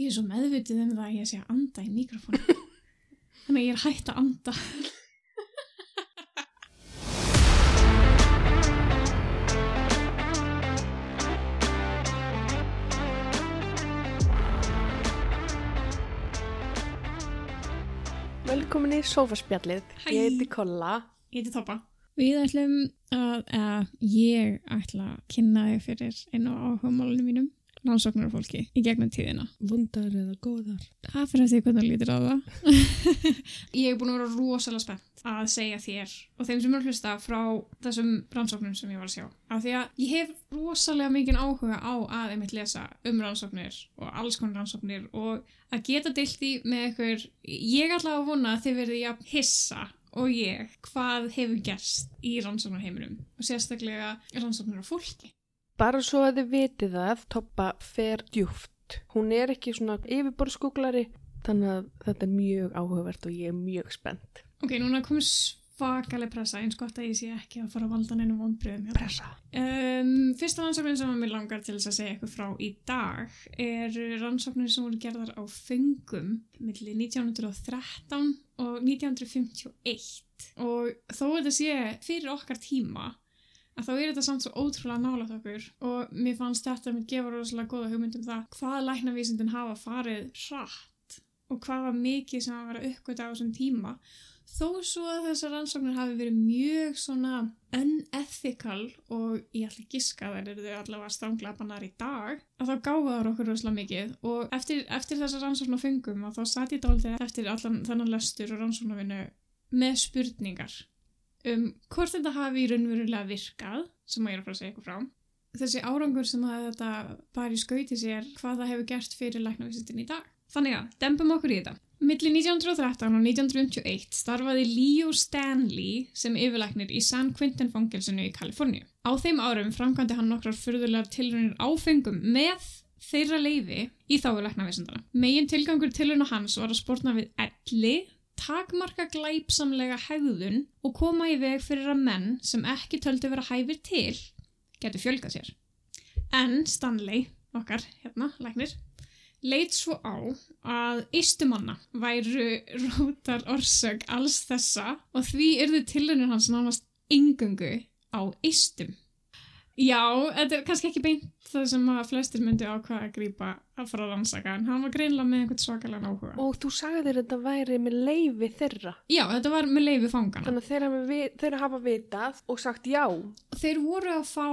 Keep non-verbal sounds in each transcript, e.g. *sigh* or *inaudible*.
Ég er svo meðvitið um það að ég sé að anda í mikrofónu. *laughs* Þannig að ég er hægt að anda. Velkomin í Sofaspjallið. Hæ. Ég heiti Kolla. Ég heiti Toppa. Við ætlum að, eða ég ætla að kynna þig fyrir einu áhuga málunum mínum, rannsóknar fólki í gegnum tíðina. Vondar eða góðar? Það fyrir að því hvernig þú lítir á það. *laughs* ég hef búin að vera rosalega spennt að segja þér og þeim sem er að hlusta frá þessum rannsóknum sem ég var að sjá. Af því að ég hef rosalega mikinn áhuga á að einmitt lesa um rannsóknir og alls konar rannsóknir og að geta deilt í með ykkur, ég ætla að vona að þið verði að hissa og ég hvað hefur gerst í rannsóknarheiminum og sérstaklega rannsóknir af fólki. Bara svo að þið vitið það, Toppa fer djúft. Hún er ekki svona yfirborðskúklari, þannig að þetta er mjög áhugavert og ég er mjög spennt. Ok, núna komur svakaleg pressa eins gott að ég sé ekki að fara að valda neinum vonbröðum. Pressa. Um, fyrsta rannsóknin sem mér langar til þess að segja eitthvað frá í dag er rannsóknin sem voru gerðar á fengum millir 1913 og 1951 og þó þetta sé fyrir okkar tíma að þá er þetta samt svo ótrúlega nálátt okkur og mér fannst þetta með gefa rosalega góða hugmyndum það hvað læknavísindin hafa farið hratt og hvað var mikið sem að vera uppgöta á þessum tíma. Þó svo að þessar rannsóknir hafi verið mjög svona unethical og ég ætla ekki giska þær eru þau allavega stránglega bannar í dag að þá gáfa þar okkur rosalega mikið. Og eftir, eftir þessar rannsóknar fengum að þá satt ég dálítið eftir allan þennan löstur og rannsóknarvinnu með spurningar um hvort þetta hafi raunverulega virkað sem að ég er að fara að segja eitthvað frá þessi árangur sem að þetta bara í skauti sér hvað það hefur gert fyrir læknavísindin í dag þannig að, dempum okkur í þetta Millir 1913 og 1951 starfaði Leo Stanley sem yfirlæknir í San Quentin fangelsinu í Kaliforníu. Á þeim árum framkvæmdi hann nokkrar fyrðulegar tilrunir áfengum með þeirra leifi í þáulæknavísindana. Megin tilgangur tilruna hans var að spórna við elli, takmarka glæpsamlega hegðun og koma í veg fyrir að menn sem ekki töldu vera hæfir til getur fjölgað sér. En Stanley, okkar hérna, læknir, leit svo á að ystumanna væru rótar orsök alls þessa og því yrðu tilhörnir hans nánast yngungu á ystum. Já, þetta er kannski ekki beint það sem að flestir myndi ákvaða að grípa að fara að rannsaka en hann var greinlega með einhvern svakalega áhuga. Og þú sagði þér þetta væri með leifi þeirra. Já, þetta var með leifi fangana. Þannig að þeir hafa, vi- þeir hafa vitað og sagt já. Þeir voru að fá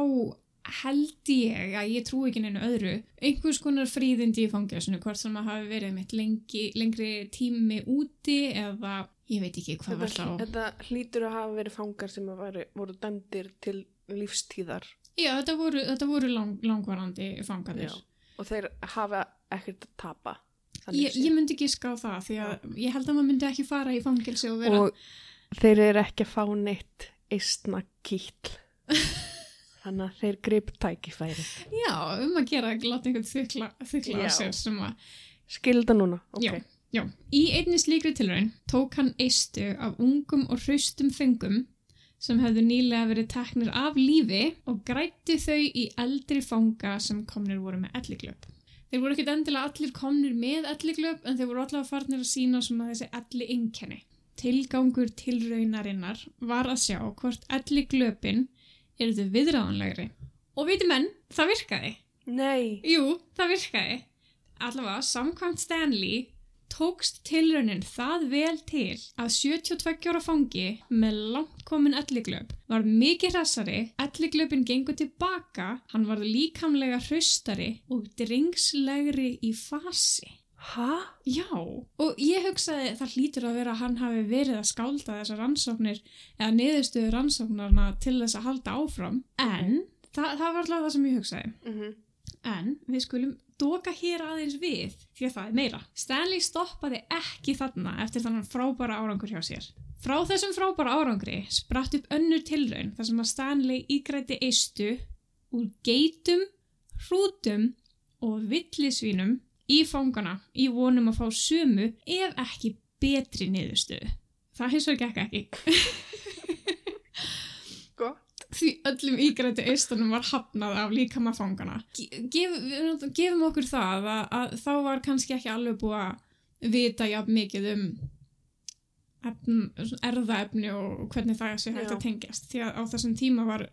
held ég að ég trú ekki neinu öðru einhvers konar fríðindi í fangjásinu hvort sem að hafi verið mitt lengi, lengri tími úti eða ég veit ekki hvað var Þetta, þá þetta hlýtur að hafa verið fangar sem að væri, voru dæmdir til lífstíðar. Já, þetta voru, þetta voru lang, langvarandi fangarnir Já. Og þeir hafa ekkert að tapa. ég, ég myndi giska á það því að ég held að maður myndi ekki fara í fangilsi og vera og þeir eru ekki að fá neitt eistna kýtl *laughs* þannig að þeir grip tækifæri já, um að gera, láta einhvern þykla, Já. sér sem að skilda núna, ok Já. Já, í einni slíkri tilraun tók hann eistu af ungum og hraustum fengum sem hefðu nýlega verið teknir af lífi og grætti þau í eldri fanga sem komnir voru með elliglöp. Þeir voru ekkit endilega allir komnir með elliglöp en þeir voru allavega farnir að sína svona þessi elli einkenni. Tilgangur tilraunarinnar var að sjá hvort elliglöpin eru þau viðræðanlegri. Og veitum menn, það virkaði. nei, Jú, það virkaði. Allavega, samkvæmt Stanley tókst tilraunin það vel til að 72 ára fangi með langt komin elliglöp var mikið hressari, elliglöpin gengur tilbaka, hann var líkamlega hraustari og drengslegri í fasi. hæ? Já, og ég hugsaði það hlýtur að vera að hann hafi verið að skálda þessar rannsóknir eða niðurstöðu rannsóknarna til þess að halda áfram, en það, það var alltaf það sem ég hugsaði. Mm En við skulum doka hér aðeins við því að það er meira. Stanley stoppaði ekki þarna eftir þannig frábæra árangur hjá sér. Frá þessum frábæra árangri spratt upp önnur tilraun þar sem að Stanley ígræti eistu úr geitum, hrútum og villisvínum í fangana í vonum að fá sömu ef ekki betri niðurstöðu. Það hins vegar gekk ekki. *laughs* öllum ígrættu eistunum var hafnað af líkama fangana. Gef, gefum okkur það að, að þá var kannski ekki alveg búið að vita jafn mikið um efn, erðaefni og hvernig það sé hægt að tengjast því að á þessum tíma var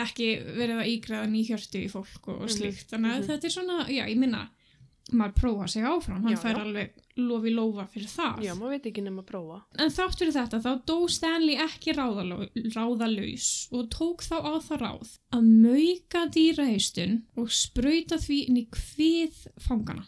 ekki verið að ígræða nýhjörtu í fólk og, og slíkt þannig að mhm. þetta er svona, já ég minna maður prófa sig áfram, hann Já, fær já. alveg lofi lófa fyrir það Já, maður veit ekki nema að prófa. En þátt fyrir þetta þá dó Stanley ekki ráðalaus og tók þá á það ráð að mauka dýrahaustun og sprauta því inn í hvið fangana.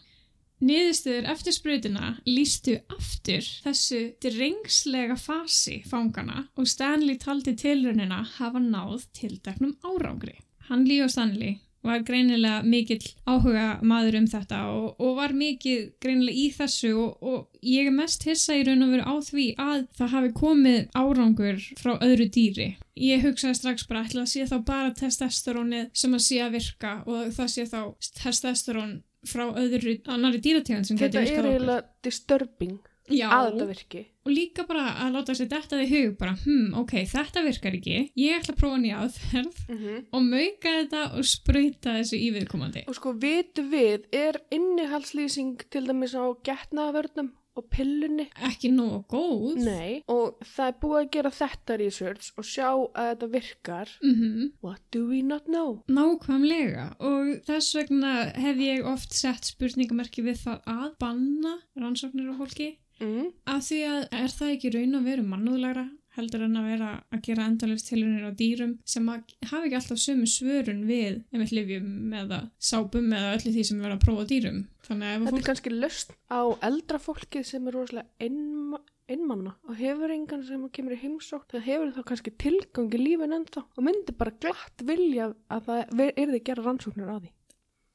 Niðurstöður eftir sprautina lístu aftur þessu drengslega fasi fangana og Stanley taldi tilraunina hafa náð tildeknum árangri. Hann Leo Stanley var greinilega mikill áhuga maður um þetta og, og var mikið greinilega í þessu og, og ég er mest hissa í raun og veru á því að það hafi komið árangur frá öðru dýri. Ég hugsaði strax bara ætla að sé þá bara testosterónið sem að sé að virka og það sé þá testosterón frá öðru annari dýrategund sem Þetta getur er virkað okkur. eiginlega disturbing að þetta virki. og líka bara að láta sér þetta í hug bara, hm, ok, þetta virkar ekki ég ætla að prófa nýja aðferð Mm og mauka þetta og sprauta þessu í viðkomandi. Og sko, vitu við, er innihaldslýsing til dæmis á getnaðavörnum og pillunni? Ekki nógu góð. Nei, og það er búið að gera þetta research og sjá að þetta virkar. Mm What do we not know? Nákvæmlega og þess vegna hef ég oft sett spurningamerki við það að banna rannsóknir á fólki Mm. að því að er það ekki raun að vera mannúðlegra heldur en að vera að gera endalist tilunir á dýrum sem að hafa ekki alltaf sömu svörun við einmitt livjum eða sápum eða öllu því sem er verið að prófa dýrum. Þannig að ef Þetta fólk er kannski löst á eldra fólkið sem er rosalega einma, einmanna og hefur engan sem kemur í heimsótt. Það hefur þá kannski tilgang í lífin ennþá og myndi bara glatt vilja að það er þið gera rannsóknir á því.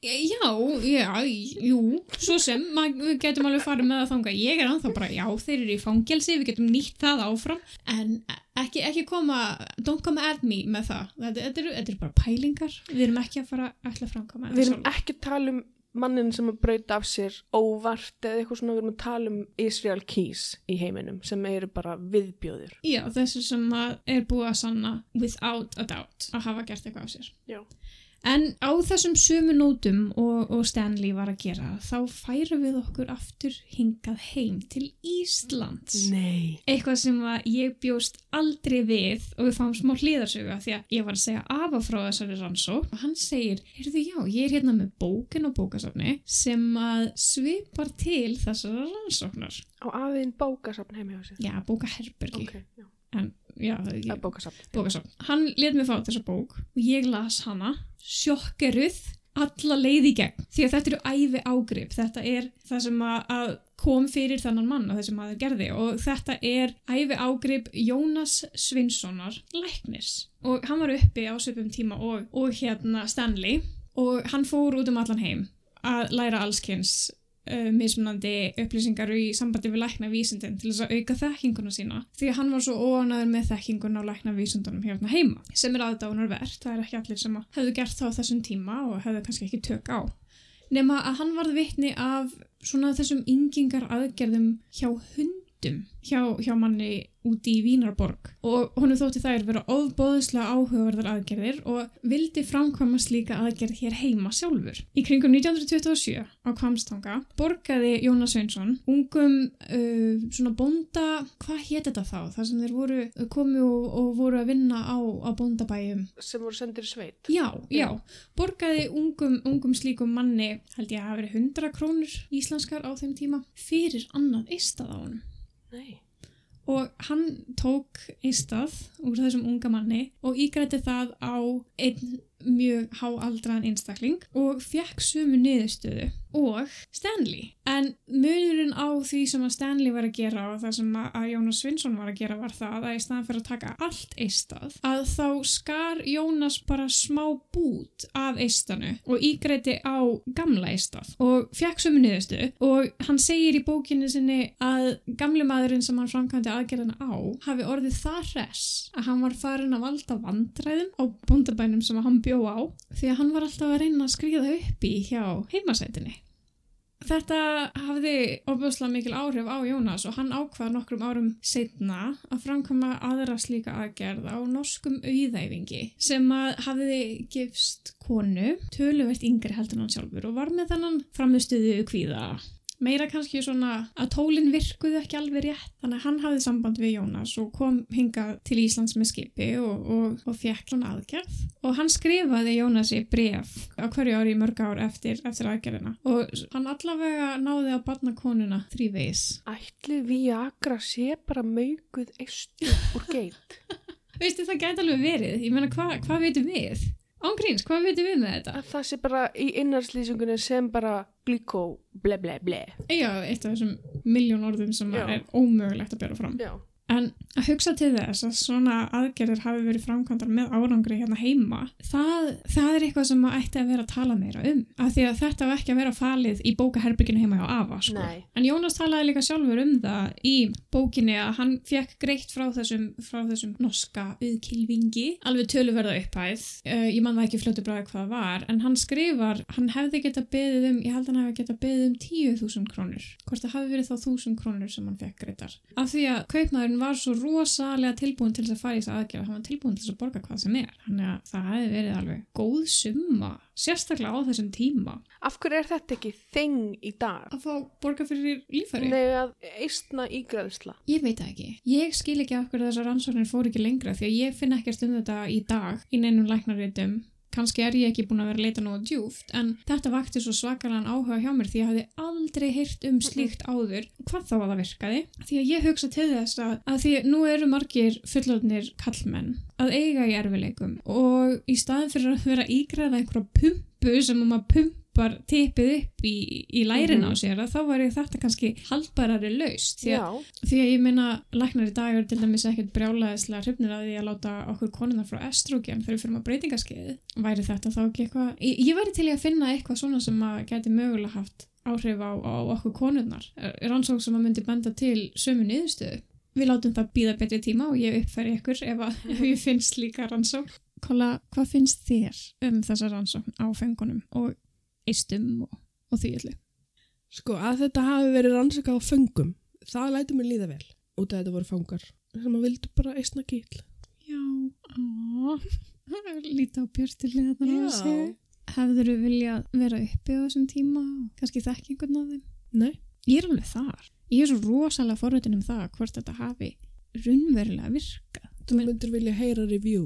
Já, já, jú, svo sem, við getum alveg farið með það þanga. Ég er anþá bara, já, þeir eru í fangelsi, við getum nýtt það áfram, en ekki, ekki koma, don't come at me með það. Þetta, þetta, eru, þetta eru bara pælingar, við erum ekki að fara að framkama Við erum ekki að tala um mannin sem að breyta af sér óvart eða eitthvað svona, við erum að tala um Israel Keys í heiminum sem eru bara viðbjóðir. Já, þessu sem er búið að sanna without a doubt að hafa gert eitthvað á sér. Já. En á þessum sömu nótum og, og Stanley var að gera, þá færum við okkur aftur hingað heim til Íslands. Nei. eitthvað sem ég bjóst aldrei við og við fáum smá hlýðarsögu því að ég var að segja afa frá þessari rannsók og hann segir, heyrðu já, ég er hérna með bókin og bókasafni sem að svipar til þessara rannsóknar. Á aðeinn bókasafn heimi á sér. Já, bókaherbergi. Ok, já. En, já, ég, bókasafn. bókasafn. Hann let mig fá þessa bók og ég las hana, sjokkeruð, alla leið í gegn. Því að þetta eru æfi ágrip. Þetta er það sem að, kom fyrir þannan mann og þessum maður gerði og þetta er æfi ágrip Jónas Svinssonar læknis og hann var uppi á svipum tíma og, og hérna Stanley og hann fór út um allan heim að læra allskins uh, mismunandi upplýsingar í sambandi við læknavísindin til þess að auka þekkinguna sína því að hann var svo óanaður með þekkinguna á læknavísindunum hérna heima sem er aðdánarvert, það er ekki allir sem hefðu gert það á þessum tíma og hefðu kannski ekki tök á. Nema að hann varð vitni af svona þessum yngingar aðgerðum hjá hundum hjá, hjá manni úti í Vínarborg og honum þótti þær vera ofbóðslega áhugaverðar aðgerðir og vildi framkvæma slíka aðgerð hér heima sjálfur. Í kringum 1927 á Kvamstanga borgaði Jónas Sveinsson ungum uh, svona bonda, hvað hétt þetta þá? Það sem þeir voru komu og, og voru að vinna á, á bondabæjum Sem voru sendir í sveit. Já, já, borgaði ungum, ungum slíkum manni, held ég að hafa verið 100 krónur íslenskar á þeim tíma, fyrir annað eistað á honum. Nei. Og hann tók eistað úr þessum unga manni og ígrætti það á einn mjög háaldraðan einstakling og fekk sumu niðurstöðu og Stanley. En munurinn á því sem að Stanley var að gera og það sem að að Jónas Svinsson var að gera var það að í staðan fyrir að taka allt eistað að þá skar Jónas bara smá bút af eistanu og ígrætti á gamla eistað og fekk sumu niðurstöðu og hann segir í bókinni sinni að gamli maðurinn sem hann framkvæmdi aðgerðina á hafi orðið það hress að hann var farin að valda vandræðum á bóndabænum sem hann bjó á því að hann var alltaf að reyna að skriða upp í hjá heimasætinni. þetta hafði ofbúslega mikil áhrif á Jónas og hann ákvað nokkrum árum setna að framkama aðra slíka aðgerð á norskum auðæfingi sem hafði gifst konu, töluvert yngri heldur hann sjálfur og var með þannan framistuðu kvíða meira kannski svona að tólinn virkuðu ekki alveg rétt. Þannig að hann hafði samband við Jónas og kom hingað til Íslands með skipi og, og, og fekk hann aðgerð. Og hann skrifaði Jónasi bref á hverju ári í mörg ár eftir, eftir aðgerðina. Og hann allavega náði að barna konuna þrýveis Ætli Viagra sé bara maukuð eistu úr geit. *laughs* Veistu það gæti alveg verið, ég meina hvað hva veitum við? Ángríns, hvað veitum við með þetta? Að það sé bara í innarslýsingunni sem bara glíkó ble ble ble. Já, eitt af þessum miljón orðum sem Já. er ómögulegt að bera fram Já. En að hugsa til þess að svona aðgerðir hafi verið framkvæmdar með árangri hérna heima, það, það er eitthvað sem maður ætti að vera að tala meira um. Af því að þetta var ekki að vera falið í bókaherbygginu heima hjá Ava, sko. Nei. En Jónas talaði líka sjálfur um það í bókinni að hann fekk greitt frá þessum, frá þessum norska viðkilvingi, alveg töluverða upphæð. Uh, ég man það ekki fljótu bræði hvað það var, en hann skrifar, hann hefði geta beðið um, ég held að hann hefði geta beðið um 10.000 krónur. Hvort það hafi verið þá 1.000 krónur sem hann fekk greittar. Af því að kaupmaðurinn var svo rosalega tilbúin til þess að fara í þess aðgerða, hann var tilbúin til þess að borga hvað sem er. Þannig að það hefði verið alveg góð summa, sérstaklega á þessum tíma, Af hverju er þetta ekki þing í dag? að fá borga fyrir lífæri. Nei, að eistna ígræðsla. Ég veit ekki. Ég skil ekki af hverju þessar rannsóknir fór ekki lengra því að ég finn ekkert um þetta í dag í neinum læknaritum. Kannski er ég ekki búin að vera að leita nógu djúft en þetta vakti svo svakalega áhuga hjá mér því ég hafði aldrei heyrt um slíkt áður. Hvað þá að það virkaði? Því að ég hugsa til þess að, að því nú eru margir fullorðnir kallmenn að eiga í erfileikum og í staðin fyrir að vera ígræða einhverja pumpu sem að maður pumpar tippið upp í, í lærin á Mhm. sér að þá var þetta kannski haldbærari laust því að. Því að ég minna læknar í dag eru til dæmis ekkert brjálaðislega hrifnir að því að láta okkur konunar frá estrogen fyrir fyrir maður breytingaskeiði. Væri þetta þá ekki eitthvað? Ég, ég væri til í að finna eitthvað svona sem að geti mögulega haft áhrif á, á okkur konurnar. Rannsók sem að myndi benda til sömu niðurstöðu. Við látum það býða betri tíma og ég uppfæri ykkur ef, að, ef ég finnst líka rannsók. Kolla, hvað finnst þér um þessa rannsókn á fengunum og eistum og, og því öllu? Sko, að þetta hafi verið rannsaka á föngum, það lætur mér líða vel. Út af þetta voru fangar sem að vildu bara eistna kýll. Já, *laughs* lítið á björstulega þannig að Já. segja. Hefður þú viljað vera uppi á þessum tíma og kannski þekki einhvern af þeim? Nei, Ég er alveg þar. Ég er svo rosalega forvitin um það hvort þetta hafi raunverulega virkað. þú myndir vilja heyra review.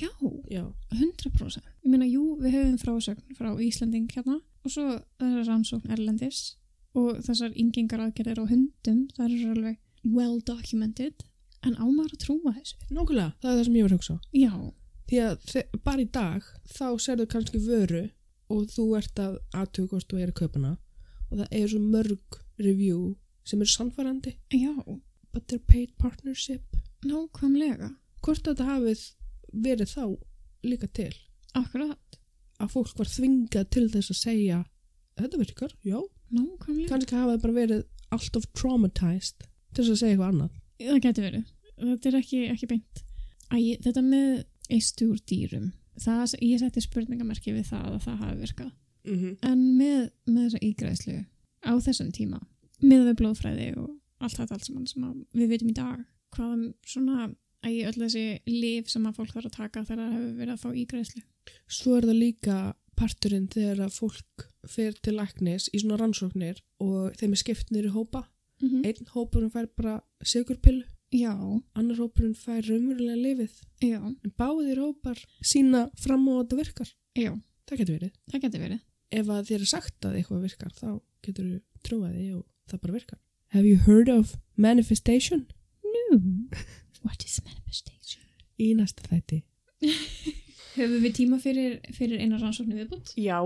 Já, Já, 100%. Ég meina, jú, við höfum frásögn frá Íslanding hérna og svo þessar rannsókn Erlendis og þessar yngingar aðgerðir á hundum, það eru alveg well documented, en á maður að trúa þessu. nákvæmlega, það er það sem ég var að hugsa. Já, Því að bara í dag, þá serðu kannski vöru og þú ert að aðtöku hvort þú er að kaupa hana og það er svo mörg review sem eru sannfærandi, but they're paid partnership. nákvæmlega. Hvort þetta hafið verið þá líka til Akkurat, að fólk var þvingað til þess að segja þetta virkar, já, nákvæmlega. kannski hafa það bara verið alltaf traumatized til þess að segja eitthvað annað. Það getur verið. Þetta er ekki, ekki beint. Æ, þetta með eistu úr dýrum, það, ég setti spurningamerki við það að það hafi virkað. Mm -hmm. En með, með þessa ígræðslu á þessum tíma, með við blóðfræði og allt þetta allt saman sem að við vitum í dag, hvaðum svona æ, öll þessi lif sem að fólk þarf að taka þegar það hefur verið að fá ígræðslu. Svo er það líka parturinn þegar að fólk fer til læknis í svona rannsóknir og þeim er skipt í hópa. Mm Einn hópurinn fær bara sigurpillu, Já, annar hópurinn fær raunverulega lifið. já, En báðir hópar sína fram á að þetta virkar. já, Það getur verið. það getur verið. Ef að þér er sagt að eitthvað virkar, þá getur þú trúið því og það bara virkar. Have you heard of manifestation? Nú, what is manifestation? Í næsta þætti. *laughs* Höfum við tíma fyrir, fyrir eina rannsóknu viðbútt? Já.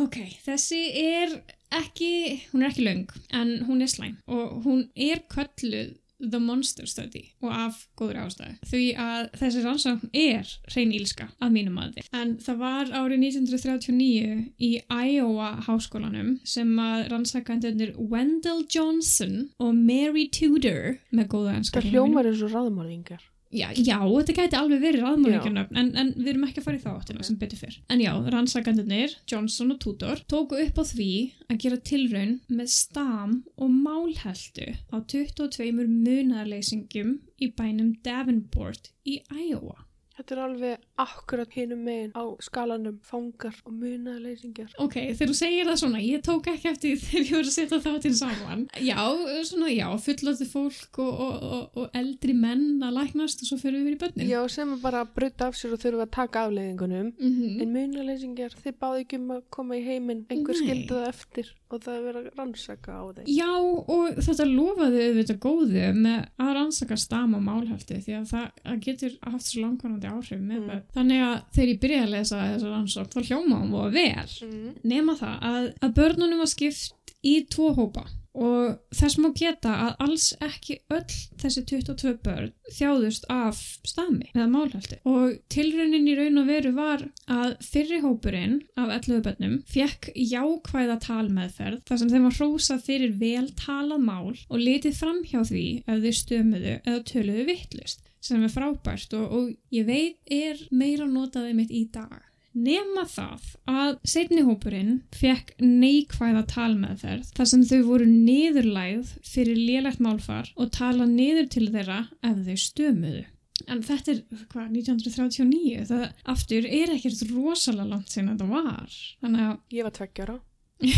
Ok, þessi er ekki, hún er ekki löng, en hún er slæm og hún er kölluð The Monster Study og af góður ástæðu. Því að þessi rannsókn er hrein ílska að mínum aðeins. En það var árið 1939 í Iowa háskólanum sem að rannsakandunir Wendell Johnson og Mary Tudor með góða enska Það hljómar eins og ráðmálingar. Já, já, þetta gæti alveg verið raðmólingarnöfn en, en við erum ekki að fara í þá áttina sem betur fyrr. En já, rannsakandunir, Johnson og Tudor, tóku upp á því að gera tilraun með stam og málheldu á 22 munarleysingum í bænum Davenport í Iowa. Þetta er alveg akkurat hinum megin á skalanum fangar og munaðleysingjar. Ok, þegar þú segir það svona, ég tók ekki eftir þegar ég voru að setja þáttinn saman. Já, svona, já, fullótti fólk og, og, og, og eldri menn að læknast og svo fyrir við í börnin. Já, sem að bara bruta af sér og þurfa að taka afleiðingunum. Mm En munaðleysingjar, þið báðu ekki um að koma í heiminn, einhver það eftir og það er verið að rannsaka á þeim. Já, og þetta lofaði auðvitað góðu með að rannsaka stama málhaldi því að það að getur haft svo langvarandi áhrif með Mm. Þannig að þegar ég byrjaði að lesa þessa rannsókn, þá hljóma hún og vel. Mm. Nema það að, að börnunum var skipt í tvo hópa og þess má geta að alls ekki öll þessi 22 börn þjáðust af stami eða málhaldi og tilraunin í raun og veru var að fyrri hópurinn af 11 börnum fekk jákvæða talmeðferð þar sem þeim var hrósað fyrir vel talað mál og litið fram hjá því ef þau stömuðu eða töluðu vittlust sem er frábært og, og ég veit er meira notaði mitt í dag Nema það að setni hópurinn fekk neikvæða talmeðferð þar sem þau voru niðurlægð fyrir lélegt málfar og tala niður til þeirra ef þau stömuðu. En þetta er, hvað, 1939, það aftur er ekkert rosalega langt sinna þetta var. Þannig að Ég var tveggjara. Jú,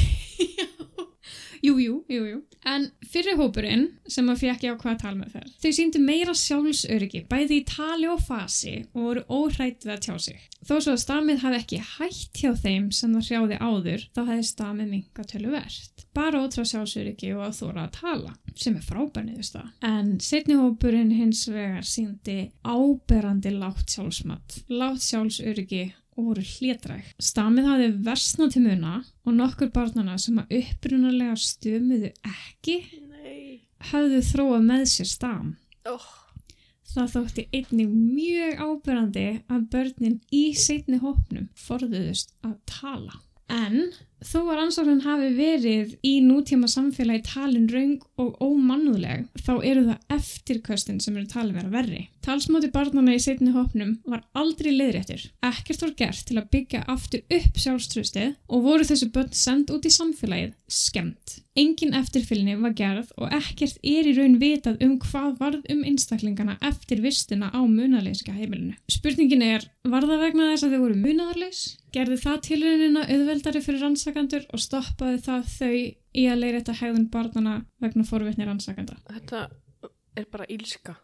*laughs* jú, jú, jú. En fyrri hópurinn sem að fekk jákvæða talmeðferð, þau síndu meira sjálfsöryggi, bæði í tali og fasi og voru óhrætt við að tjá sig. Þó svo að stamið hafi ekki hætt hjá þeim sem það hrjáði áður, þá hefði stamið minga töluvert. Bara ótrá sjálfsöryggi og að þóra að tala, sem er frábærniðust það. En setni hópurinn hins vegar síndi áberandi látt sjálfsmat, látt sjálfsöryggi og voru hlétræk. Stamið hafði versnað til muna og nokkur barnana sem að upprunalega stömuðu ekki Nei. hafðu þróað með sér stam. Oh. Það þótti einnig mjög áberandi að börnin í seinni hópnum forðuðust að tala. En þó að rannsóknin hafi verið í nútíma samfélagi talin raung og ómannúðleg þá eru það eftirköstin sem eru talin vera verri. Talsmáti barnana í seinni hópnum var aldrei leiðréttur. Ekkert var gert til að byggja aftur upp sjálfströstið og voru þessu börn send út í samfélagið skemmt. Engin eftirfylgni var gerð og ekkert er í raun vitað um hvað varð um einstaklingana eftir vistuna á munaleyska heimilinu. Spurningin er, var það vegna þess að þau voru munaðarleys? Gerði það tilraunina auðveldari fyrir rannsakandur og stoppaði það þau í að leiðrétta hegðun barnana vegna forvitni rannsakanda? Þetta er bara ílska.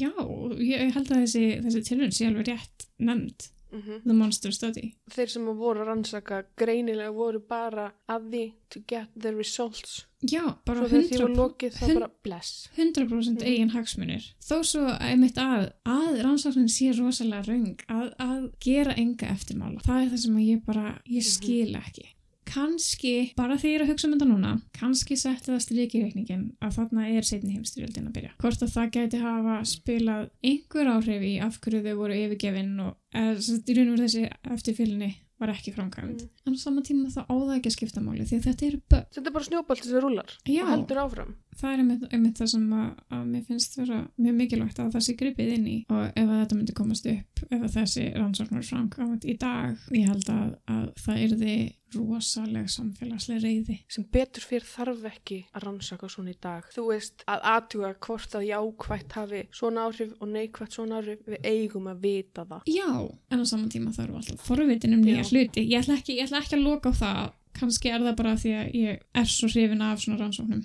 Já, ég held að þessi, þessi tilraun sé alveg rétt nefnd, Mm The Monster Study. Þeir sem voru að rannsaka greinilega voru bara að því to get the results. Já, bara Svo þegar því var 100%. lokið þá hund- bara bless. 100% Mhm. eigin hagsmunir þó svo einmitt að að rannsóknin sé rosalega raung að, að gera enga eftirmála það er það sem ég bara, ég Mhm. skil ekki kannski, bara þegar ég er að hugsa um þetta núna kannski setti það striki í reikningin að þarna er setni heimstyrjöldin að byrja hvort að það gæti hafa spilað einhver áhrif í af hverju þau voru yfirgefin og í raun og veru þessi eftirfylgni var ekki framkvæmd Mm. en á sama tíma það ekki að skipta máli því þetta eru börn Þetta er bara snjóbolti sem rúlar Já. og heldur áfram. það er einmitt, einmitt það sem að, að mér finnst vera mjög mikilvægt að það sé gripið inn í og ef þetta myndi komast upp ef þessi rannsóknar framkvæmt í dag ég held að, að það yrði rosaleg samfélagsleg reyði Sem betur fyrir þarf ekki að rannsaka svona í dag. Þú veist að aðtuga hvort að jákvætt hafi svona áhrif og neikvætt svona áhrif. Við eigum að vita það. já, en á saman tíma það eru alltaf forvitin um nýja hluti ég ætla, ekki, ég ætla ekki að loka á það kannski er það bara því að ég er svo hrifin af svona rannsóknum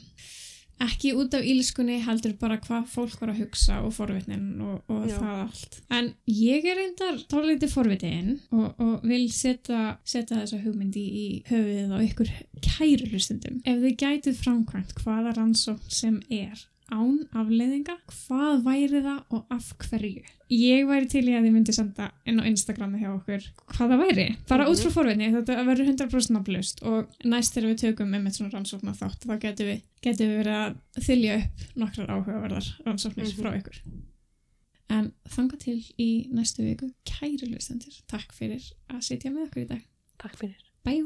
ekki út af ílskunni heldur bara hvað fólk var að hugsa og forvitnin og, og það allt. En ég er reyndar tólítið forvitin og, og vil setja, setja þessa hugmyndi í höfuðið á ykkur kæru hlustundum ef þið gætið framkvæmt hvaða rannsókn sem er án afleiðinga, hvað væri það og af hverju? Ég væri til í að þið myndi senda inn á Instagrami hjá okkur hvað það væri, bara út frá forvinni þetta verður 100% nafnlaust og næst þegar við tökum með svona rannsóknar þátt þá getum við, getum við verið að þylja upp nokkrar áhugaverðar rannsóknir Mhm. frá ykkur en þanga til í næstu viku kæri hlustendur, takk fyrir að sitja með okkur í dag Takk fyrir. Bye!